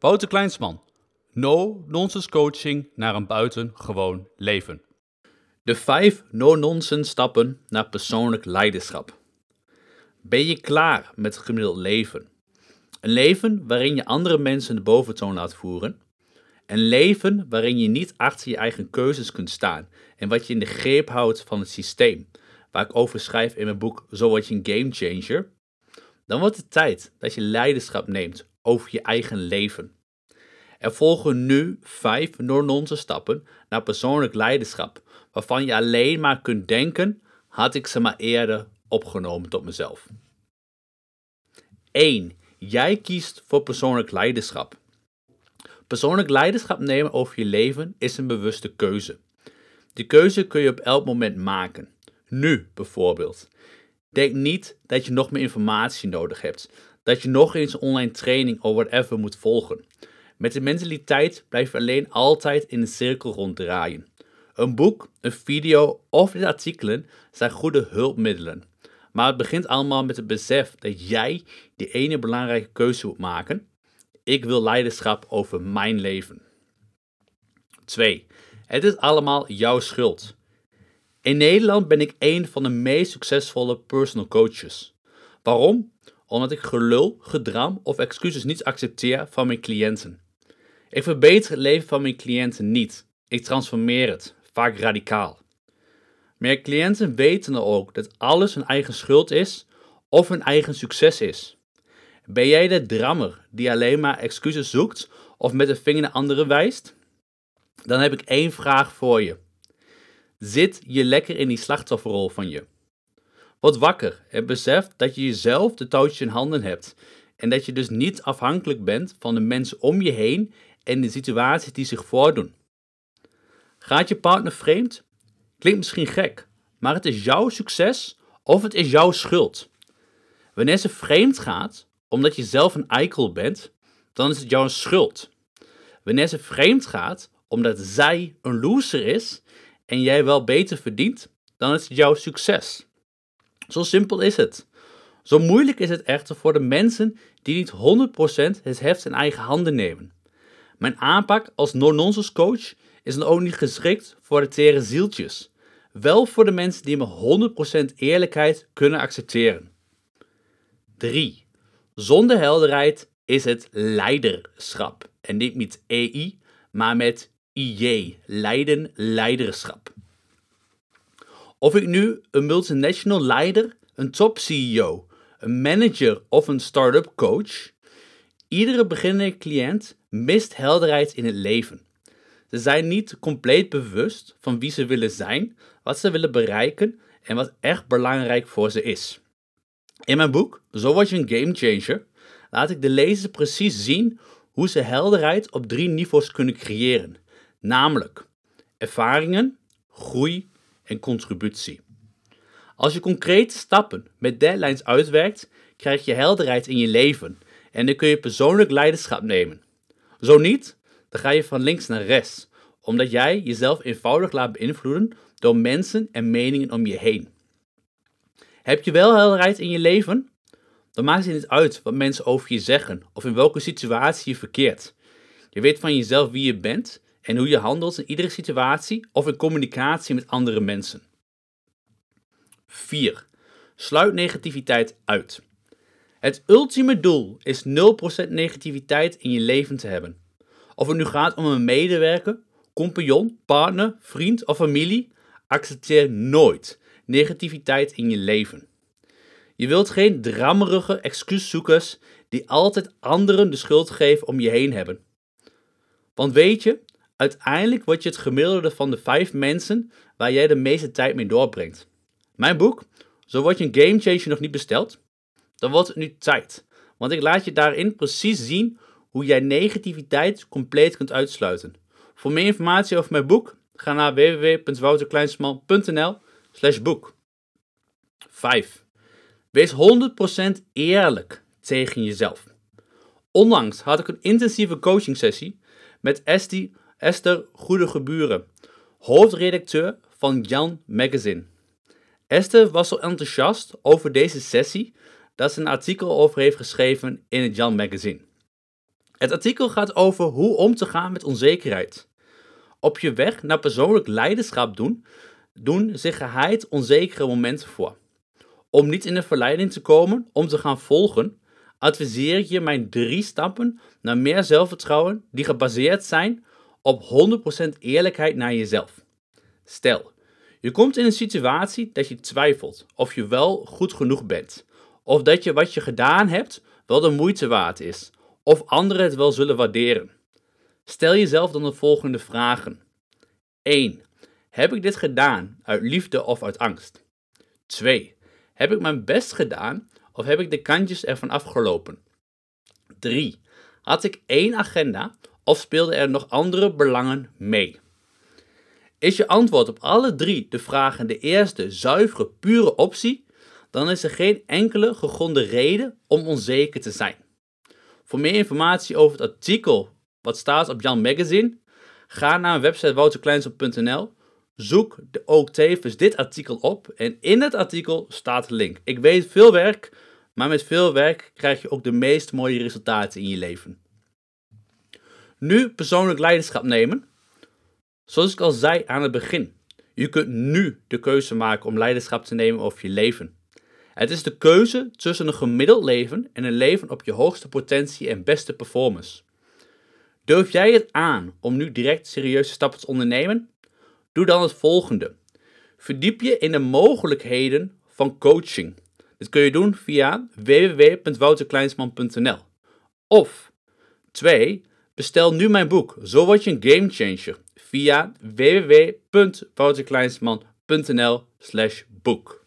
Wouter Kleinsman. No-nonsense coaching naar een buitengewoon leven. De vijf no-nonsense stappen naar persoonlijk leiderschap. Ben je klaar met het gemiddeld leven? Een leven waarin je andere mensen de boventoon laat voeren. Een leven waarin je niet achter je eigen keuzes kunt staan en wat je in de greep houdt van het systeem, waar ik over schrijf in mijn boek Zo word je een game changer. Dan wordt het tijd dat je leiderschap neemt over je eigen leven. Er volgen nu vijf no stappen naar persoonlijk leiderschap, waarvan je alleen maar kunt denken, had ik ze maar eerder opgenomen tot mezelf. 1. Jij kiest voor persoonlijk leiderschap. Persoonlijk leiderschap nemen over je leven is een bewuste keuze. Die keuze kun je op elk moment maken. Nu bijvoorbeeld. Denk niet dat je nog meer informatie nodig hebt, dat je nog eens een online training of whatever moet volgen. Met de mentaliteit blijf je alleen altijd in een cirkel ronddraaien. Een boek, een video of de artikelen zijn goede hulpmiddelen. Maar het begint allemaal met het besef dat jij die ene belangrijke keuze moet maken. Ik wil leiderschap over mijn leven. 2. Het is allemaal jouw schuld. In Nederland ben ik een van de meest succesvolle personal coaches. Waarom? Omdat ik gelul, gedram of excuses niet accepteer van mijn cliënten. Ik verbeter het leven van mijn cliënten niet. Ik transformeer het, vaak radicaal. Mijn cliënten weten ook dat alles hun eigen schuld is of hun eigen succes is. Ben jij de drammer die alleen maar excuses zoekt of met de vinger naar anderen wijst? Dan heb ik één vraag voor je. Zit je lekker in die slachtofferrol van je? Word wakker en besef dat je jezelf de touwtjes in handen hebt en dat je dus niet afhankelijk bent van de mensen om je heen en de situaties die zich voordoen. Gaat je partner vreemd? Klinkt misschien gek, maar het is jouw succes of het is jouw schuld. Wanneer ze vreemd gaat, omdat je zelf een eikel bent, dan is het jouw schuld. Wanneer ze vreemd gaat, omdat zij een loser is en jij wel beter verdient, dan is het jouw succes. Zo simpel is het. Zo moeilijk is het echter voor de mensen die niet 100% het heft in eigen handen nemen. Mijn aanpak als no-nonsense coach is dan ook niet geschikt voor de tere zieltjes. Wel voor de mensen die me 100% eerlijkheid kunnen accepteren. 3. Zonder helderheid is het leiderschap. En niet met EI, maar met IJ. Leiden, leiderschap. Of ik nu een multinational leider, een top CEO, een manager of een start-up coach, iedere beginnende cliënt mist helderheid in het leven. Ze zijn niet compleet bewust van wie ze willen zijn, wat ze willen bereiken en wat echt belangrijk voor ze is. In mijn boek, Zo word je een game changer, laat ik de lezer precies zien hoe ze helderheid op drie niveaus kunnen creëren, namelijk ervaringen, groei en contributie. Als je concrete stappen met deadlines uitwerkt, krijg je helderheid in je leven en dan kun je persoonlijk leiderschap nemen. Zo niet, dan ga je van links naar rechts, omdat jij jezelf eenvoudig laat beïnvloeden door mensen en meningen om je heen. Heb je wel helderheid in je leven? Dan maakt het niet uit wat mensen over je zeggen of in welke situatie je verkeert. Je weet van jezelf wie je bent en hoe je handelt in iedere situatie of in communicatie met andere mensen. 4. Sluit negativiteit uit. Het ultieme doel is 0% negativiteit in je leven te hebben. Of het nu gaat om een medewerker, compagnon, partner, vriend of familie, accepteer nooit negativiteit in je leven. Je wilt geen drammerige excuuszoekers die altijd anderen de schuld geven om je heen hebben. Want weet je, uiteindelijk word je het gemiddelde van de vijf mensen waar jij de meeste tijd mee doorbrengt. Mijn boek, Zo word je een game changer nog niet besteld, dan wordt het nu tijd. Want ik laat je daarin precies zien hoe jij negativiteit compleet kunt uitsluiten. Voor meer informatie over mijn boek, ga naar www.wouterkleinsman.nl slash boek. 5. Wees 100% eerlijk tegen jezelf. Onlangs had ik een intensieve coaching sessie met Esti, Esther Goedegeburen, hoofdredacteur van Jan Magazine. Esther was zo enthousiast over deze sessie dat ze een artikel over heeft geschreven in het Jan Magazine. Het artikel gaat over hoe om te gaan met onzekerheid. Op je weg naar persoonlijk leiderschap doen, doen zich geheid onzekere momenten voor. Om niet in de verleiding te komen om te gaan volgen, adviseer ik je mijn drie stappen naar meer zelfvertrouwen die gebaseerd zijn op 100% eerlijkheid naar jezelf. Stel, je komt in een situatie dat je twijfelt of je wel goed genoeg bent, of dat je wat je gedaan hebt wel de moeite waard is, of anderen het wel zullen waarderen. Stel jezelf dan de volgende vragen. 1. Heb ik dit gedaan uit liefde of uit angst? 2. Heb ik mijn best gedaan of heb ik de kantjes ervan afgelopen? 3. Had ik één agenda of speelden er nog andere belangen mee? Is je antwoord op alle drie de vragen de eerste zuivere, pure optie, dan is er geen enkele gegronde reden om onzeker te zijn. Voor meer informatie over het artikel wat staat op Jan Magazine, ga naar website wouterkleinsel.nl, zoek ook tevens dit artikel op en in het artikel staat de link. Ik weet veel werk, maar met veel werk krijg je ook de meest mooie resultaten in je leven. Nu persoonlijk leiderschap nemen. Zoals ik al zei aan het begin, je kunt nu de keuze maken om leiderschap te nemen over je leven. Het is de keuze tussen een gemiddeld leven en een leven op je hoogste potentie en beste performance. Durf jij het aan om nu direct serieuze stappen te ondernemen? Doe dan het volgende. Verdiep je in de mogelijkheden van coaching. Dit kun je doen via www.wouterkleinsman.nl. Of 2. Bestel nu mijn boek Zo word je een gamechanger via www.wouterkleinsman.nl/boek.